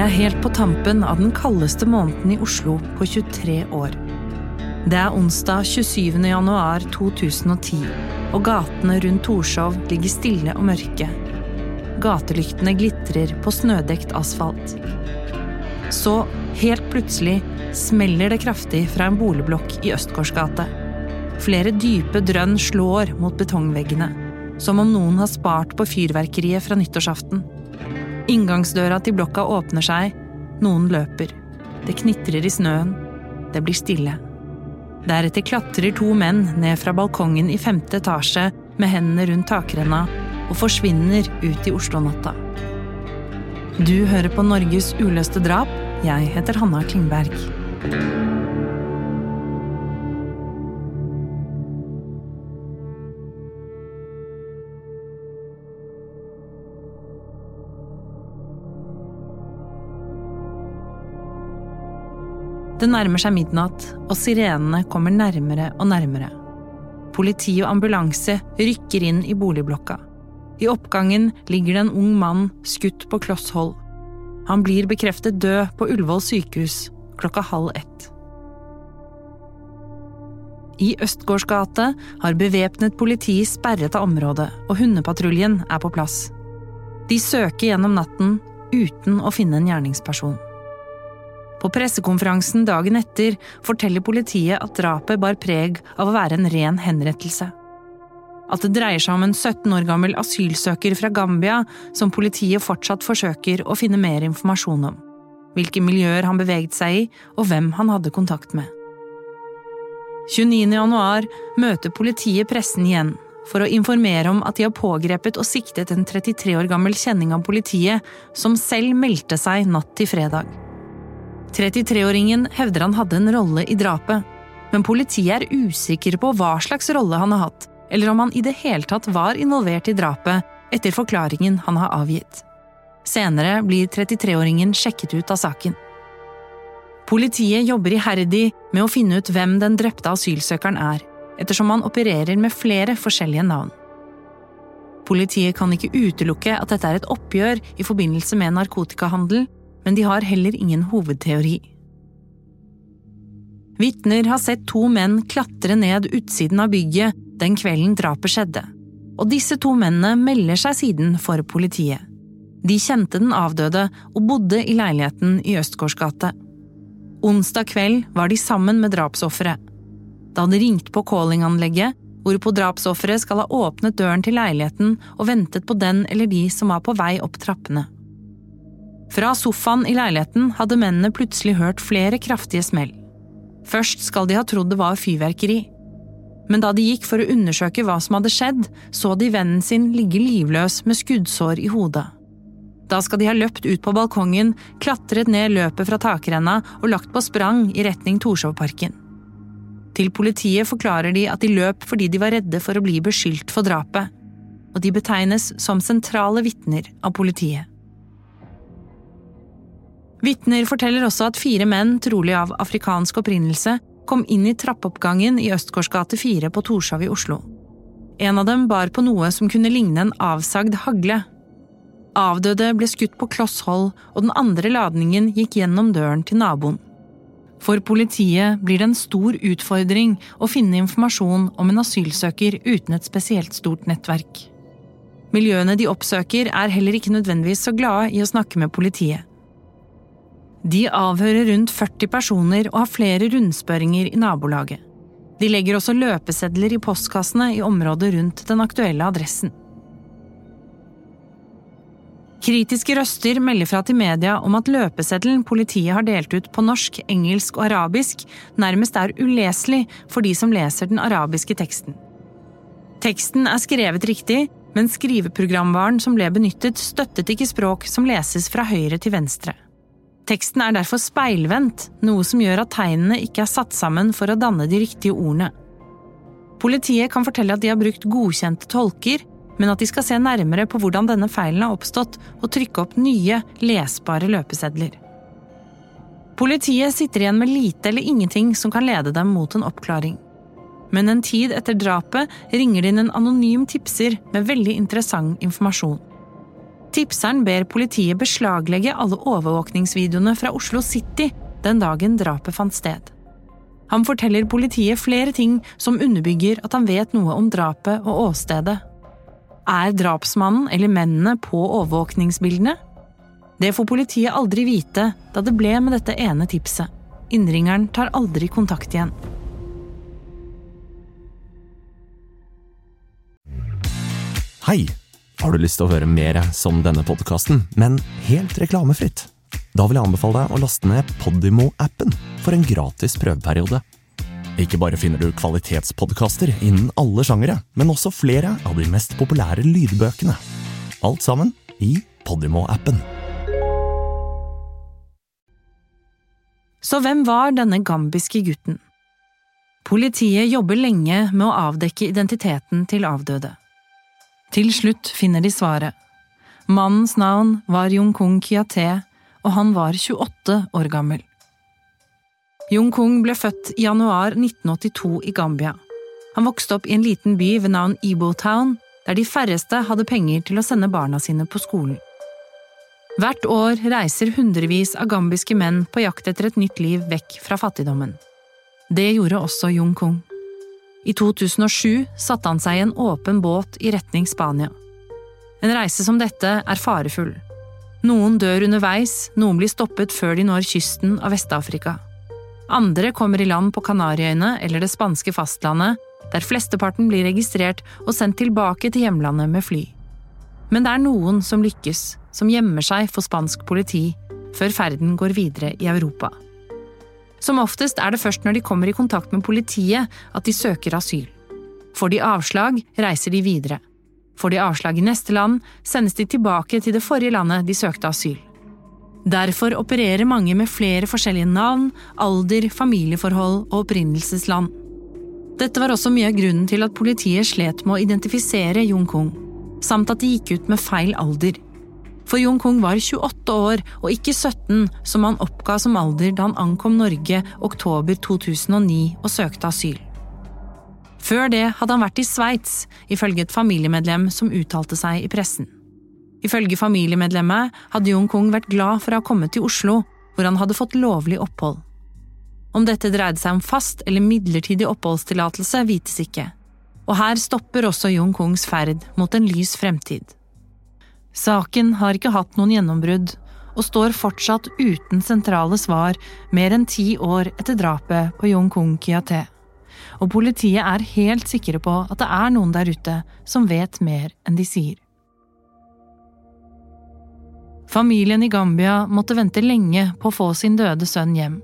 Er helt på tampen av den kaldeste måneden i Oslo på 23 år. Det er onsdag 27. januar 2010, og gatene rundt Torshov ligger stille og mørke. Gatelyktene glitrer på snødekt asfalt. Så, helt plutselig, smeller det kraftig fra en boligblokk i Østgårdsgate. Flere dype drønn slår mot betongveggene, som om noen har spart på fyrverkeriet fra nyttårsaften. Inngangsdøra til blokka åpner seg, noen løper. Det knitrer i snøen. Det blir stille. Deretter klatrer to menn ned fra balkongen i femte etasje med hendene rundt takrenna og forsvinner ut i Oslo-natta. Du hører på Norges uløste drap. Jeg heter Hanna Klingberg. Det nærmer seg midnatt, og sirenene kommer nærmere og nærmere. Politi og ambulanse rykker inn i boligblokka. I oppgangen ligger det en ung mann skutt på kloss hold. Han blir bekreftet død på Ullevål sykehus klokka halv ett. I Østgårdsgate har bevæpnet politi sperret av området, og hundepatruljen er på plass. De søker gjennom natten uten å finne en gjerningsperson. På pressekonferansen dagen etter forteller politiet at drapet bar preg av å være en ren henrettelse. At det dreier seg om en 17 år gammel asylsøker fra Gambia som politiet fortsatt forsøker å finne mer informasjon om. Hvilke miljøer han beveget seg i, og hvem han hadde kontakt med. 29. januar møter politiet pressen igjen for å informere om at de har pågrepet og siktet en 33 år gammel kjenning av politiet, som selv meldte seg natt til fredag. 33-åringen hevder han hadde en rolle i drapet, men politiet er usikker på hva slags rolle han har hatt, eller om han i det hele tatt var involvert i drapet etter forklaringen han har avgitt. Senere blir 33-åringen sjekket ut av saken. Politiet jobber iherdig med å finne ut hvem den drepte asylsøkeren er, ettersom han opererer med flere forskjellige navn. Politiet kan ikke utelukke at dette er et oppgjør i forbindelse med narkotikahandel, men de har heller ingen hovedteori. Vitner har sett to menn klatre ned utsiden av bygget den kvelden drapet skjedde, og disse to mennene melder seg siden for politiet. De kjente den avdøde og bodde i leiligheten i Østgårdsgate. Onsdag kveld var de sammen med drapsofferet. Da hadde ringte på callinganlegget, hvorpå drapsofferet skal ha åpnet døren til leiligheten og ventet på den eller de som var på vei opp trappene. Fra sofaen i leiligheten hadde mennene plutselig hørt flere kraftige smell. Først skal de ha trodd det var fyrverkeri. Men da de gikk for å undersøke hva som hadde skjedd, så de vennen sin ligge livløs med skuddsår i hodet. Da skal de ha løpt ut på balkongen, klatret ned løpet fra takrenna og lagt på sprang i retning Torshovparken. Til politiet forklarer de at de løp fordi de var redde for å bli beskyldt for drapet, og de betegnes som sentrale vitner av politiet. Vitner forteller også at fire menn, trolig av afrikansk opprinnelse, kom inn i trappeoppgangen i Østgårdsgate 4 på Torshov i Oslo. En av dem bar på noe som kunne ligne en avsagd hagle. Avdøde ble skutt på kloss hold, og den andre ladningen gikk gjennom døren til naboen. For politiet blir det en stor utfordring å finne informasjon om en asylsøker uten et spesielt stort nettverk. Miljøene de oppsøker, er heller ikke nødvendigvis så glade i å snakke med politiet. De avhører rundt 40 personer og har flere rundspørringer i nabolaget. De legger også løpesedler i postkassene i området rundt den aktuelle adressen. Kritiske røster melder fra til media om at løpeseddelen politiet har delt ut på norsk, engelsk og arabisk, nærmest er uleselig for de som leser den arabiske teksten. Teksten er skrevet riktig, men skriveprogramvaren som ble benyttet, støttet ikke språk som leses fra høyre til venstre. Teksten er derfor speilvendt, noe som gjør at tegnene ikke er satt sammen for å danne de riktige ordene. Politiet kan fortelle at de har brukt godkjente tolker, men at de skal se nærmere på hvordan denne feilen har oppstått, og trykke opp nye, lesbare løpesedler. Politiet sitter igjen med lite eller ingenting som kan lede dem mot en oppklaring. Men en tid etter drapet ringer det inn en anonym tipser med veldig interessant informasjon. Tipseren ber politiet beslaglegge alle overvåkningsvideoene fra Oslo City den dagen drapet fant sted. Han forteller politiet flere ting som underbygger at han vet noe om drapet og åstedet. Er drapsmannen eller mennene på overvåkningsbildene? Det får politiet aldri vite da det ble med dette ene tipset. Innringeren tar aldri kontakt igjen. Hei! Har du lyst til å høre mer som denne podkasten, men helt reklamefritt? Da vil jeg anbefale deg å laste ned Podimo-appen for en gratis prøveperiode. Ikke bare finner du kvalitetspodkaster innen alle sjangere, men også flere av de mest populære lydbøkene. Alt sammen i Podimo-appen. Så hvem var denne gambiske gutten? Politiet jobber lenge med å avdekke identiteten til avdøde. Til slutt finner de svaret. Mannens navn var Jung-Kung Kiate, og han var 28 år gammel. Jung-Kung ble født i januar 1982 i Gambia. Han vokste opp i en liten by ved navn Ibo-town, der de færreste hadde penger til å sende barna sine på skolen. Hvert år reiser hundrevis av gambiske menn på jakt etter et nytt liv vekk fra fattigdommen. Det gjorde også Jung-Kung. I 2007 satte han seg i en åpen båt i retning Spania. En reise som dette er farefull. Noen dør underveis, noen blir stoppet før de når kysten av Vest-Afrika. Andre kommer i land på Kanariøyene eller det spanske fastlandet, der flesteparten blir registrert og sendt tilbake til hjemlandet med fly. Men det er noen som lykkes, som gjemmer seg for spansk politi, før ferden går videre i Europa. Som oftest er det først når de kommer i kontakt med politiet at de søker asyl. Får de avslag, reiser de videre. Får de avslag i neste land, sendes de tilbake til det forrige landet de søkte asyl. Derfor opererer mange med flere forskjellige navn, alder, familieforhold og opprinnelsesland. Dette var også mye av grunnen til at politiet slet med å identifisere Jung Kung, samt at de gikk ut med feil alder. For Jung-Kung var 28 år og ikke 17, som han oppga som alder da han ankom Norge oktober 2009 og søkte asyl. Før det hadde han vært i Sveits, ifølge et familiemedlem som uttalte seg i pressen. Ifølge familiemedlemmet hadde Jung-Kung vært glad for å ha kommet til Oslo, hvor han hadde fått lovlig opphold. Om dette dreide seg om fast eller midlertidig oppholdstillatelse, vites ikke. Og her stopper også Jung-Kungs ferd mot en lys fremtid. Saken har ikke hatt noen gjennombrudd, og står fortsatt uten sentrale svar mer enn ti år etter drapet på Yong-Kung Kiate. Og politiet er helt sikre på at det er noen der ute som vet mer enn de sier. Familien i Gambia måtte vente lenge på å få sin døde sønn hjem.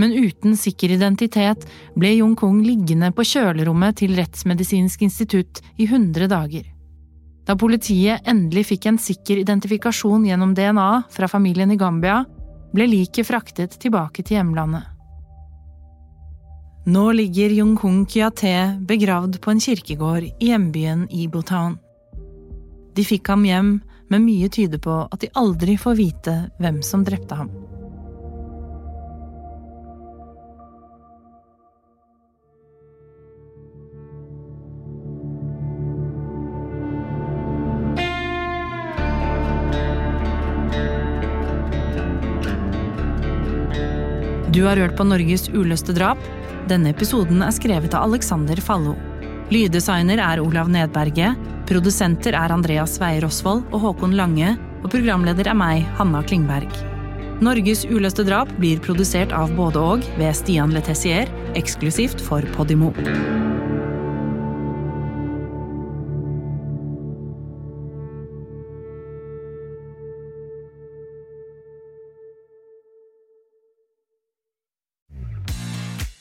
Men uten sikker identitet ble Yong-Kung liggende på kjølerommet til Rettsmedisinsk institutt i 100 dager. Da politiet endelig fikk en sikker identifikasjon gjennom DNA fra familien i Gambia, ble liket fraktet tilbake til hjemlandet. Nå ligger Jung-Hung Kyate begravd på en kirkegård i hjembyen Ibotown. De fikk ham hjem, men mye tyder på at de aldri får vite hvem som drepte ham. Du har hørt på Norges uløste drap. Denne episoden er skrevet av Alexander Fallo. Lyddesigner er Olav Nedberget. Produsenter er Andreas Weier Rosvold og Håkon Lange. Og programleder er meg, Hanna Klingberg. Norges uløste drap blir produsert av både og ved Stian Letessier, eksklusivt for Podimo.